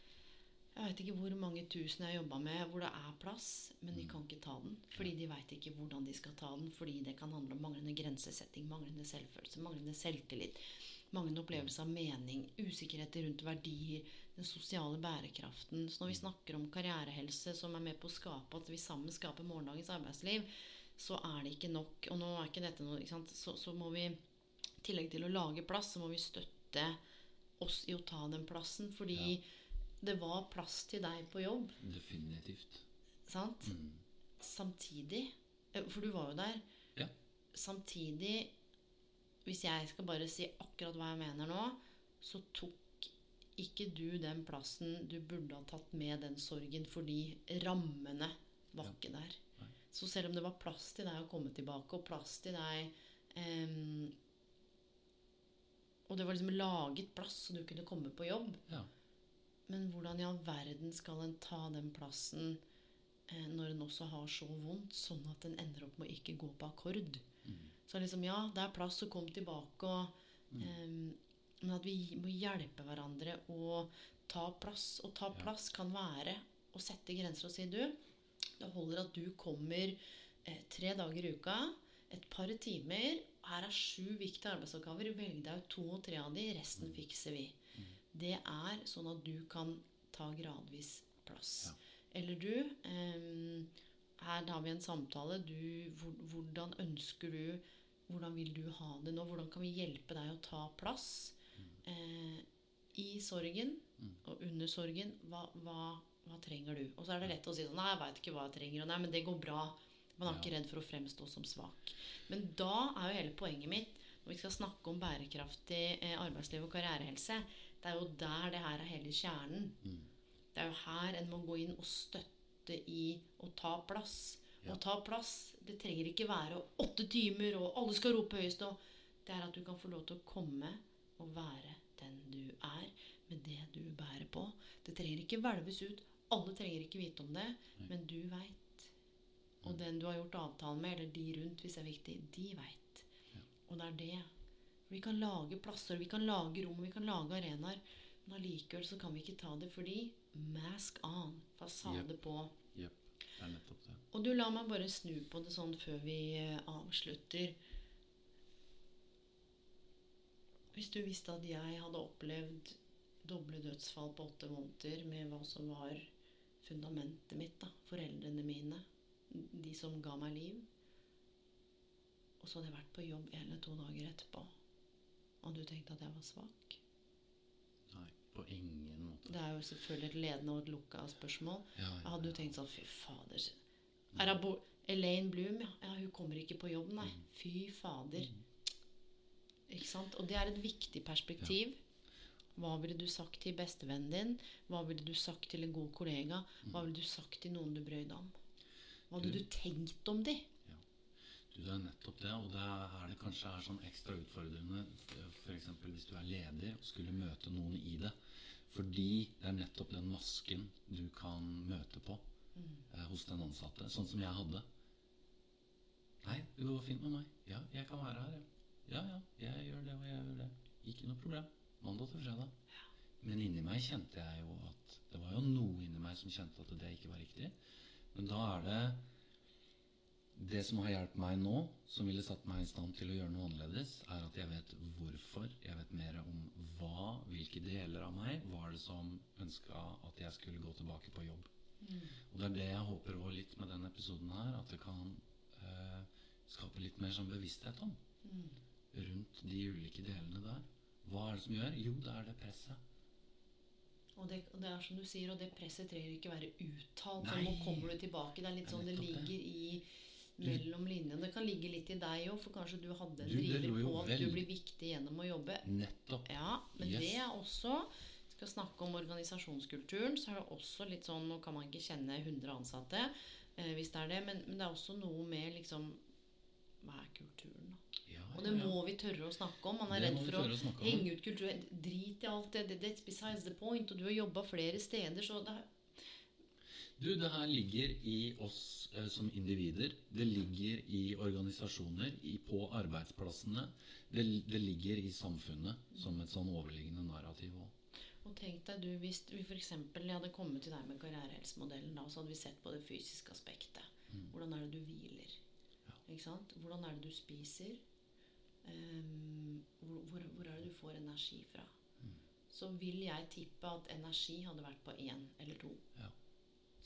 Jeg vet ikke hvor mange tusen jeg har jobba med hvor det er plass, men de kan ikke ta den. Fordi de veit ikke hvordan de skal ta den. Fordi det kan handle om manglende grensesetting, manglende selvfølelse, manglende selvtillit. Manglende opplevelse av mening, usikkerheter rundt verdier, den sosiale bærekraften. Så når vi snakker om karrierehelse som er med på å skape at vi sammen skaper morgendagens arbeidsliv, så er det ikke nok. Og nå er ikke dette noe ikke sant? Så, så må vi, i tillegg til å lage plass, så må vi støtte oss i å ta den plassen. Fordi det var plass til deg på jobb. Definitivt. Sant? Mm. Samtidig eh, For du var jo der. Ja. Samtidig, hvis jeg skal bare si akkurat hva jeg mener nå, så tok ikke du den plassen du burde ha tatt med den sorgen, fordi rammene var Ja. ikke der. Nei. Så selv om det var plass til deg å komme tilbake, og plass til deg um, Og det var liksom laget plass så du kunne komme på jobb, Ja. Men hvordan i all verden skal en ta den plassen eh, når en også har så vondt, sånn at en ender opp med å ikke gå på akkord? Mm. Så liksom, ja, det er plass, så kom tilbake. Og, eh, men at vi må hjelpe hverandre å ta plass. Og ta plass kan være å sette grenser og si du, det holder at du kommer eh, tre dager i uka, et par timer. Her er sju viktige arbeidsoppgaver. Velg deg ut to og tre av de, resten fikser vi. Det er sånn at du kan ta gradvis plass. Ja. Eller du eh, Her har vi en samtale. Du, hvordan ønsker du Hvordan vil du ha det nå? Hvordan kan vi hjelpe deg å ta plass eh, i sorgen og under sorgen? Hva, hva, hva trenger du? Og så er det lett å si sånn Nei, jeg veit ikke hva jeg trenger. Og nei, men det går bra. Man er Ja. ikke redd for å fremstå som svak. Men da er jo hele poenget mitt når vi skal snakke om bærekraftig eh, arbeidsliv og karrierehelse, det er jo der det her er hele kjernen. Mm. Det er jo her en må gå inn og støtte i å ta plass. Ja. Å ta plass, det trenger ikke være åtte timer, og alle skal rope høyest. Og det er at du kan få lov til å komme og være den du er, med det du bærer på. Det trenger ikke hvelves ut. Alle trenger ikke vite om det, men du veit. Og den du har gjort avtalen med, eller de rundt, hvis det er viktig, de veit. Og det er det. Vi kan lage plasser, vi kan lage rom, vi kan lage arenaer. Men allikevel så kan vi ikke ta det fordi mask on, fasade Yep. på. Jepp. Det er nettopp det. Og du, la meg bare snu på det sånn før vi eh, avslutter. Hvis du visste at jeg hadde opplevd doble dødsfall på åtte måneder med hva som var fundamentet mitt, da, foreldrene mine, de som ga meg liv, og så hadde jeg vært på jobb en eller to dager etterpå, og du tenkte at jeg var svak Nei, på ingen måte. Det er jo selvfølgelig et ledende og et lukka spørsmål. Ja, ja, hadde du tenkt sånn Fy fader. Er hun Elaine Bloom, ja. Hun kommer ikke på jobb, nei. Fy fader. Ikke sant? Og det er et viktig perspektiv. Hva ville du sagt til bestevennen din? Hva ville du sagt til en god kollega? Hva ville du sagt til noen du deg om? Hva hadde du tenkt om de? Du, deg nettopp det, og det er det kanskje er sånn ekstra utfordrende f.eks. hvis du er leder og skulle møte noen i det. Fordi det er nettopp den masken du kan møte på eh, hos den ansatte. Sånn som jeg hadde. Nei, det går fint med meg. Ja, jeg kan være her, ja. Ja, ja, jeg gjør det, og jeg gjør det. Ikke noe problem. Mandag til fredag. Men inni meg kjente jeg jo at Det var jo noe inni meg som kjente at det ikke var riktig. Men da er det det som har hjulpet meg nå, som ville satt meg i stand til å gjøre noe annerledes, er at jeg vet hvorfor. Jeg vet mer om hva, hvilke deler av meg var det som ønska at jeg skulle gå tilbake på jobb. Og det er det jeg håper også litt med denne episoden her, at det kan eh, skape litt mer sånn bevissthet om. Rundt de ulike delene der. Hva er det som gjør? Jo, det er det presset. Og det, og det er som du sier, og det presset trenger ikke være uttalt. Så nå kommer du tilbake. Det er litt sånn det. ligger i mellom linjene. Det kan ligge litt i deg òg, for kanskje du hadde en Du, driver på at vel- du blir viktig gjennom å jobbe. Nettopp. Ja, men Yes. det er også Skal snakke om organisasjonskulturen, så er det også litt sånn Nå kan man ikke kjenne 100 ansatte, eh, hvis det er det, men, men det er også noe med liksom Hva er kulturen, da? Ja, Og det ja. må vi tørre å snakke om. Man er Det redd for å å henge ut kultur. Drit i alt det. det- That's besides the point. Og du har jobba flere steder, så det er Du, det her ligger i oss eh, som individer. Det ligger i organisasjoner, i, på arbeidsplassene. Det, det ligger i samfunnet som et sånn overliggende narrativ òg. Og tenk deg du, Hvis vi f.eks. hadde kommet til deg med karrierehelsemodellen, da, så hadde vi sett på det fysiske aspektet. Hvordan er det du hviler? Ikke sant? Hvordan er det du spiser? Um, hvor, hvor, hvor er det du får energi fra? Så vil jeg tippe at energi hadde vært på én eller to. Ja.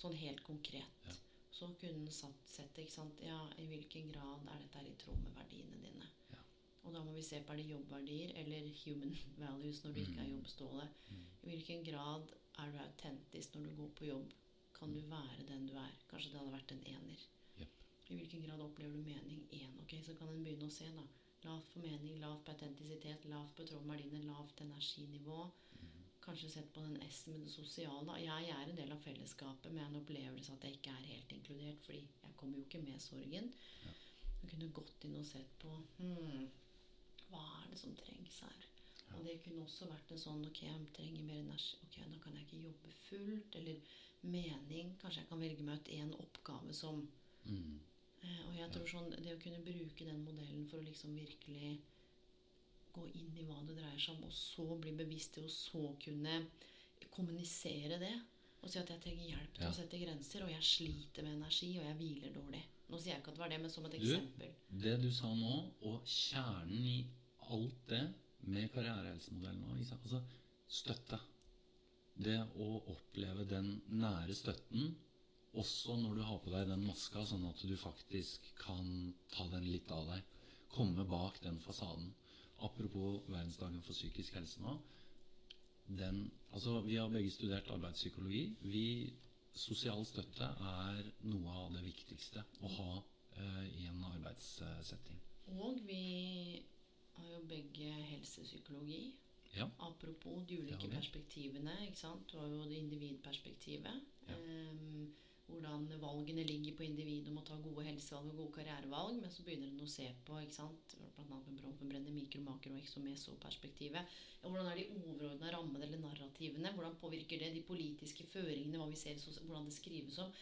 Sånn helt konkret. Ja. Så kunne satt, sett ikke sant? Ja, i hvilken grad er dette i tråd med verdiene dine? Ja. Og da må vi se på er det jobbverdier eller human values når du ikke er jobbståle. I hvilken grad er du autentisk når du går på jobb? Kan du være den du er? Kanskje det hadde vært en ener. Yep. I hvilken grad opplever du mening? Én. Ok, så kan en begynne å se, da. Lavt på mening, lavt på autentisitet, lavt på tråd med verdiene, lavt energinivå. Kanskje sett på den S med det sosiale. Jeg er en del av fellesskapet, men jeg har en opplevelse at jeg ikke er helt inkludert, fordi jeg kommer jo ikke med sorgen. Jeg kunne gått inn og sett på hmm, hva er det som trengs her. Og det kunne også vært en sånn Ok, jeg trenger mer energi. Ok, da kan jeg ikke jobbe fullt. Eller mening. Kanskje jeg kan velge meg ut én oppgave som Mm. Eh, Og jeg tror sånn, Det å kunne bruke den modellen for å liksom virkelig gå inn i hva det dreier seg om, og så bli bevisst det, å så kunne kommunisere det. Og si at jeg trenger hjelp til Ja. å sette grenser, og jeg sliter med energi, og jeg hviler dårlig. Nå sier jeg ikke at det var det, men som et Du, eksempel. det du sa nå, og kjernen i alt det med karrierehelsemodellen og, Altså støtte. Det å oppleve den nære støtten, også når du har på deg den maska, sånn at du faktisk kan ta den litt av deg. Komme bak den fasaden. Apropos verdensdagen for psykisk helse nå. Den, altså, vi har begge studert arbeidspsykologi. Vi, sosial støtte er noe av det viktigste å ha uh, i en arbeidssetting. Og vi har jo begge helsepsykologi. Ja. Apropos de ulike perspektivene. ikke sant? Du har jo det individperspektivet. Ja. Ehm, hvordan valgene ligger på individet om å ta gode helsevalg og gode karrierevalg. Men så begynner en å se på ikke sant? annet med Bronfenbrenner, mikro, makro og exomeso-perspektivet. Hvordan er de overordna rammene eller narrativene? Hvordan påvirker det de politiske føringene, hva vi ser, hvordan det skrives om?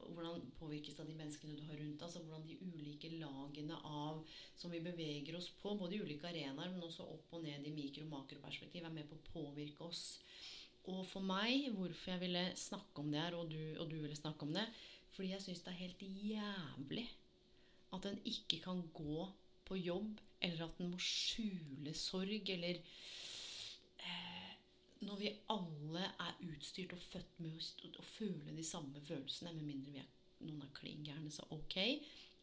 Hvordan påvirkes det av de menneskene du har rundt? Altså hvordan de ulike lagene av som vi beveger oss på, både i ulike arenaer, men også opp og ned i mikro- og makroperspektiv, er med på å påvirke oss. Og for meg, hvorfor jeg ville snakke om det her, og du, og du ville snakke om det Fordi jeg syns det er helt jævlig at en ikke kan gå på jobb, eller at en må skjule sorg, eller eh, Når vi alle er utstyrt og født med å, føle de samme følelsene, med mindre vi er, noen er klin gærne, så ok,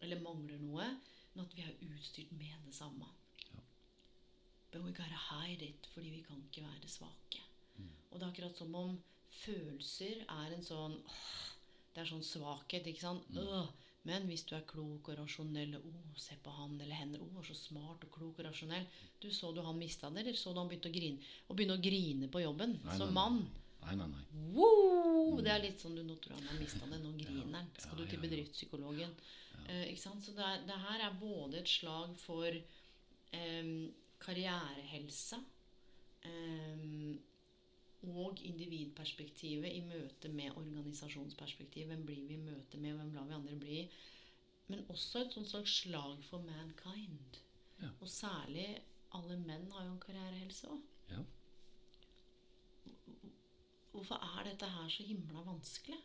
eller mangler noe, men at vi er utstyrt med det samme. Ja. But we gotta hide it, fordi vi kan ikke være svake. Og det er akkurat som om følelser er en sånn åh, Det er sånn svakhet, ikke sant? Øh, men hvis du er klok og rasjonell Å, se på han eller henne. Å, så smart og klok og rasjonell. Du Så du han mista det, eller så du han begynte å grine? Og begynne å grine på jobben Nei, som nei, mann. Nei, nei, nei. Wow! Det er litt sånn du nå tror han har mista det, nå griner han. Skal du til ja, ja. bedriftspsykologen? Eh, ikke sant? Så det, er, det her er både et slag for em, karrierehelse em, og individperspektivet i møte med organisasjonsperspektiv. Hvem blir vi i møte med, hvem lar vi andre bli? Men også et sånt slags slag for mankind. Ja. Og særlig alle menn har jo en karrierehelse òg. Ja. Hvorfor er dette her så himla vanskelig?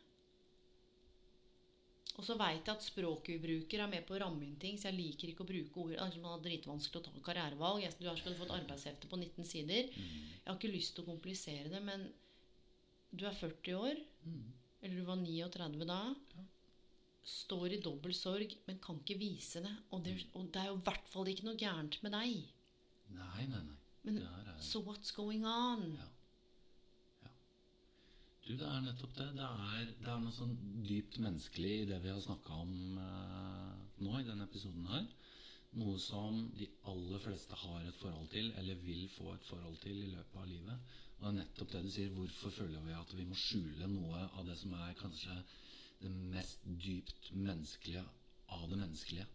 Og så veit jeg at språket vi bruker, er med på å ramme inn ting, så jeg liker ikke å bruke ord. Det er har dritvanskelig å ta karrierevalg. Jeg- Du har skal få et arbeidshefte på 19 sider. Jeg har ikke lyst til å komplisere det, men du er 40 år, eller du var 39 da. Står i dobbel sorg, men kan ikke vise det. Og det, og det er jo i hvert fall ikke noe gærent med deg. Nei, nei, nei. Men er- so what's going on? Ja. Du, det er nettopp det. Det er, det er noe sånn dypt menneskelig i det vi har snakka om eh, nå i denne episoden her. Noe som de aller fleste har et forhold til, eller vil få et forhold til i løpet av livet. Og det er nettopp det du sier. Hvorfor føler vi at vi må skjule noe av det som er kanskje det mest dypt menneskelige av det menneskelige?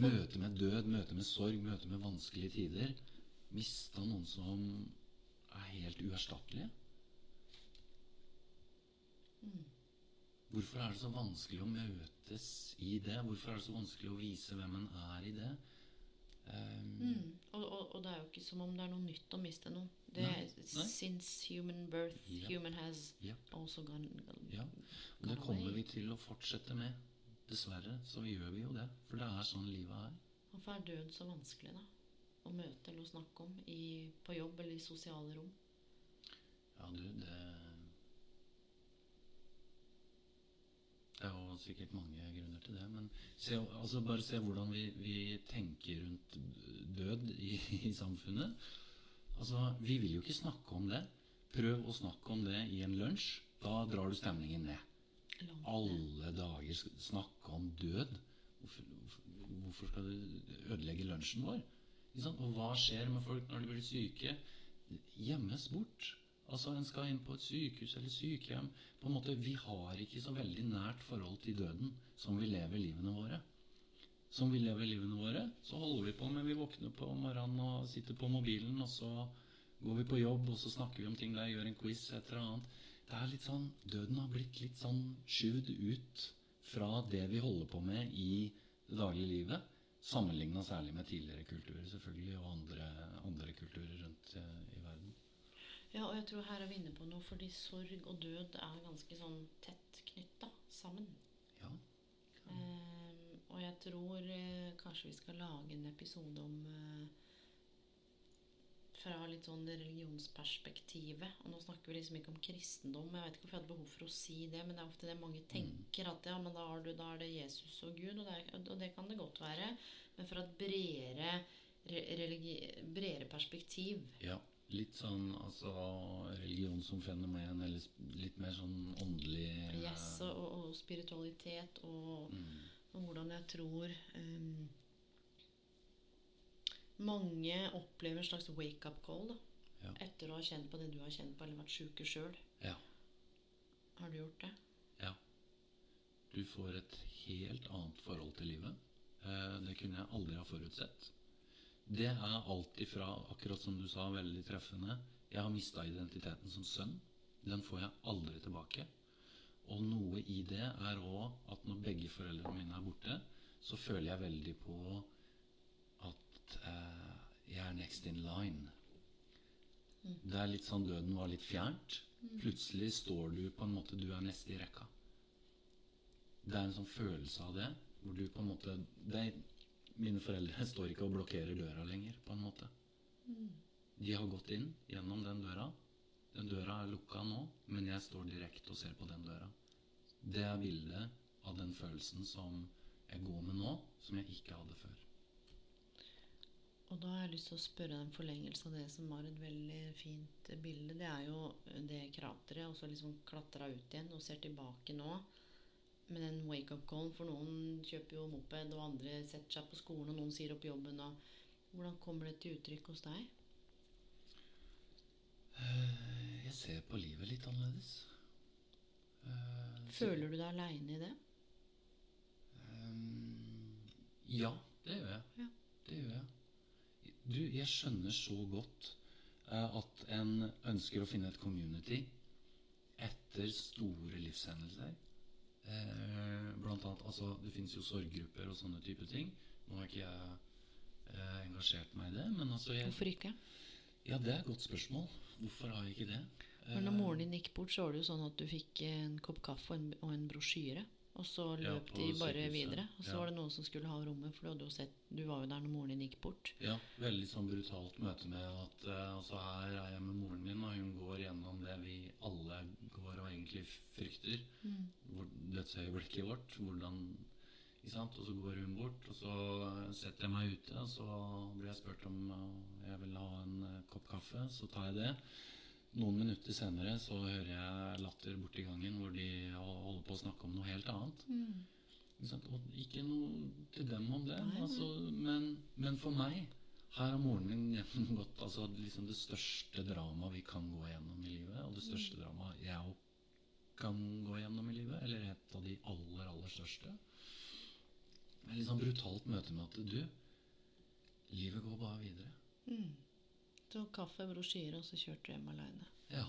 Møte med død, møte med sorg, møte med vanskelige tider. Mista noen som er helt uerstattelige. Hvorfor er det så vanskelig å møtes i det? Hvorfor er det så vanskelig å vise hvem en er i det? Um, Mm. Og, og, og det er jo ikke som om det er noe nytt å miste noen. Det Nei, er nei. Since human birth, Ja. human has Ja. also gone, gone ja. Og det kommer away. vi til å fortsette med. Dessverre så gjør vi jo det. For det er sånn livet er. Hvorfor er død så vanskelig, da? Å møte eller å snakke om i, på jobb eller i sosiale rom? Ja, du, det Det er jo sikkert mange grunner til det. Men se, altså bare se hvordan vi, vi tenker rundt død i, i samfunnet. Altså, Vi vil jo ikke snakke om det. Prøv å snakke om det i en lunsj. Da drar du stemningen ned. Langt. Alle dager snakke om død. Hvorfor, hvorfor skal du ødelegge lunsjen vår? Og hva skjer med folk når de blir syke? Gjemmes bort. Altså En skal inn på et sykehus eller sykehjem. På en måte, Vi har ikke så veldig nært forhold til døden som vi lever livene våre. Som vi lever livene våre, så holder vi på med Vi våkner på morgenen og sitter på mobilen, og så går vi på jobb, og så snakker vi om ting der, gjør en quiz, et eller annet. Det er litt sånn, Døden har blitt litt sånn skyvd ut fra det vi holder på med i det daglige livet. Sammenligna særlig med tidligere kulturer selvfølgelig, og andre, andre kulturer rundt eh, i. Ja, og jeg tror her er vi inne på noe, fordi sorg og død er ganske sånn tett knytta sammen. Ja. Ehm, og jeg tror eh, kanskje vi skal lage en episode om eh, Fra litt sånn religionsperspektivet. Og nå snakker vi liksom ikke om kristendom. Jeg vet ikke hvorfor jeg hadde behov for å si det, men det er ofte det mange tenker. At ja, men da, har du, da er det Jesus og Gud, og det, er, og det kan det godt være. Men fra et bredere, re, religi, bredere perspektiv. ja. Litt sånn altså religion som fenomen, eller litt mer sånn åndelig eh, Yes, og, og, spiritualitet og, og hvordan jeg tror um, Mange opplever en slags wake-up call da, Ja. etter å ha kjent på det du har kjent på, eller vært sjuke sjøl. Ja. Har du gjort det? Ja. Du får et helt annet forhold til livet. Eh, Det kunne jeg aldri ha forutsett. Det er alt ifra, akkurat som du sa, veldig treffende Jeg har mista identiteten som sønn. Den får jeg aldri tilbake. Og noe i det er òg at når begge foreldrene mine er borte, så føler jeg veldig på at eh, jeg er next in line. Det er litt sånn døden var litt fjernt. Plutselig står du på en måte Du er neste i rekka. Det er en sånn følelse av det, hvor du på en måte det er, Mine foreldre står ikke og blokkerer døra lenger, på en måte. De har gått inn gjennom den døra. Den døra er lukka nå, men jeg står direkte og ser på den døra. Det er bildet av den følelsen som jeg går med nå, som jeg ikke hadde før. Og da har jeg lyst til å spørre en forlengelse av det som var et veldig fint bilde. Det er jo det krateret, og så liksom klatra ut igjen og ser tilbake nå. Med den wake-up call, for noen kjøper jo moped, og andre setter seg på skolen, og noen sier opp jobben. Hvordan kommer det til uttrykk hos deg? Jeg ser på livet litt annerledes. Eh, Føler du deg aleine i det? Ehm, ja, det gjør jeg. Ja. Det gjør jeg. Du, jeg skjønner så godt eh, at en ønsker å finne et community etter store livshendelser. Eh, blant annet, altså, Det finnes jo sorggrupper og sånne type ting. Nå har ikke jeg eh, engasjert meg i det, men altså jeg, Hvorfor ikke? Ja, det er et godt spørsmål. Hvorfor har jeg ikke det? Når moren din gikk bort, så var det jo sånn at du fikk en kopp kaffe og en, og en brosjyre. Og så løp ja, de bare videre. Og så Ja. var det noen som skulle ha rommet, for du sett Du var jo der når moren din gikk bort. Ja, veldig sånn brutalt møte med at uh, altså her er jeg med moren min, og hun går gjennom det vi alle går og egentlig frykter. Hvor, dødsøyeblikket vårt. Hvordan ikke sant? Og så går hun bort, og så setter jeg meg ute, og så blir jeg spurt om eh, jeg vil ha en eh, kopp kaffe. Så tar jeg det. Noen minutter senere så hører jeg latter borti gangen hvor de holder på å snakke om noe helt annet. Ikke? Og ikke noe til dem om det. Nei. Altså, men, men for meg her har moren min gjennomgått altså, liksom det største dramaet vi kan gå gjennom i livet. Og det største dramaet jeg kan gå gjennom i livet. Eller et av de aller, aller største. Et litt sånn brutalt møte med at du Livet går bare videre. Så kaffe, brosjyre, og så kjørte du hjem aleine. Ja.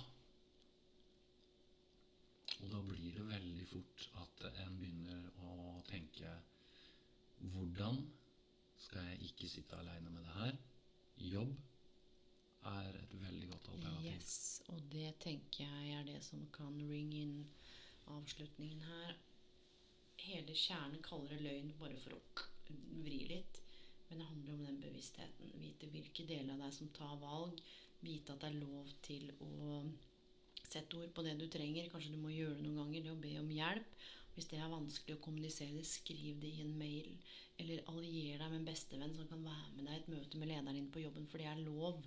Og da blir det veldig fort at en begynner å tenke Hvordan skal jeg ikke sitte aleine med det her? Jobb er et veldig godt alternativ. Yes, og det tenker jeg er det som kan ring inn avslutningen her. Hele kjernen kaller det løgn bare for å vri litt. Men det handler om den bevisstheten. Vite hvilke deler av deg som tar valg. Vite at det er lov til å sette ord på det du trenger. Kanskje du må gjøre det noen ganger. Det å be om hjelp. Hvis det er vanskelig å kommunisere skriv det i en mail. Eller allier deg med en bestevenn som kan være med deg i et møte med lederen din på jobben, for det er lov.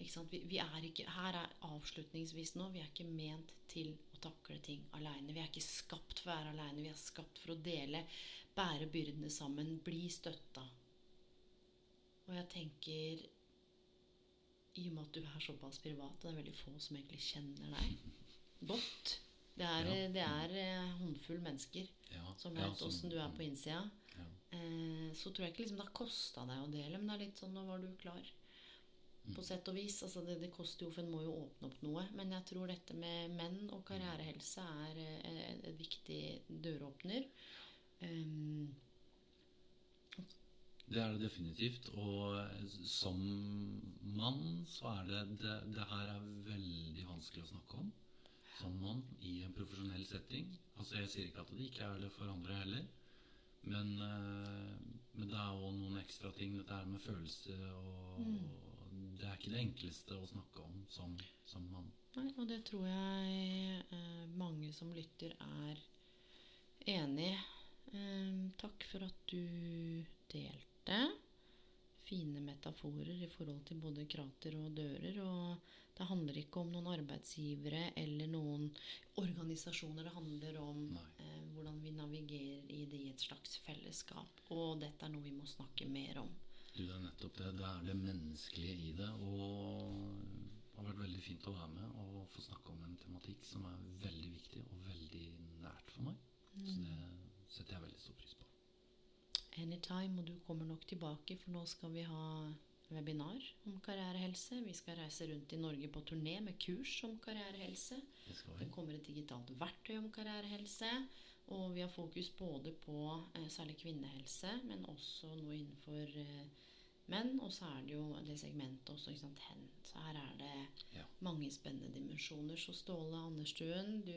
Vi, vi er ikke, her er avslutningsvis nå, vi er ikke ment til å takle ting aleine. Vi er ikke skapt for å være aleine, vi er skapt for å dele, bære byrdene sammen, bli støtta. Og jeg tenker I og med at du er såpass privat, og det er veldig få som egentlig kjenner deg godt Det er, Ja. det er eh, håndfull mennesker Ja, som vet åssen du er på innsida. Ja. Eh, så tror jeg ikke liksom det har kosta deg å dele, men det er litt sånn Nå var du klar. Mm. På sett og vis. Altså det, det koster jo, for en må jo åpne opp noe. Men jeg tror dette med menn og karrierehelse er eh, et viktig døråpner. Det er det definitivt. Og som mann så er det, det Det her er veldig vanskelig å snakke om. Som mann i en profesjonell setting. Altså Jeg sier ikke at det ikke er det for andre heller. Men, eh, men det er òg noen ekstra ting. Dette her med følelser og Det er ikke det enkleste å snakke om som, som mann. nei, og det tror jeg eh, mange som lytter, er enig i. Eh, takk for at du delte. Fine metaforer i forhold til både krater og dører. Og det handler ikke om noen arbeidsgivere eller noen organisasjoner. Det handler om eh, hvordan vi navigerer i det i et slags fellesskap. Og dette er noe vi må snakke mer om. Du, det er nettopp det. Det er det menneskelige i det. Og det har vært veldig fint å være med og få snakke om en tematikk som er veldig viktig og veldig nært for meg. Så det setter jeg veldig stor pris på. Anytime, og du kommer nok tilbake, for nå skal vi ha webinar om karrierehelse. Vi skal reise rundt i Norge på turné med kurs om karrierehelse. Det Det kommer et digitalt verktøy om karrierehelse. Og vi har fokus både på eh, særlig kvinnehelse, men også noe innenfor eh, menn. Og så er det jo det segmentet også, ikke sant, hen. Så her er det Ja. mange spennende dimensjoner. Så Ståle Anderstuen, du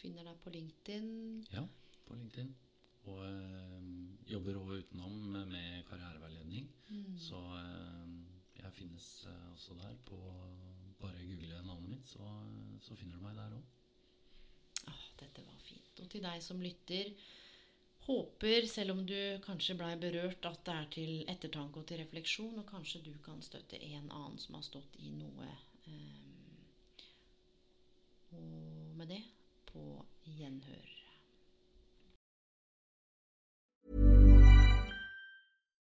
finner deg på LinkedIn. Ja, på LinkedIn. Og eh, jobber også utenom med, karriereveiledning. karriereveiledning. Så eh, jeg finnes eh, også der på Bare google navnet mitt, så, så finner du meg der òg. Ah, dette var fint. Og til deg som lytter, håper, selv om du kanskje blei berørt, at det er til ettertanke og til refleksjon, og kanskje du kan støtte en annen som har stått i noe. og med det på gjenhør.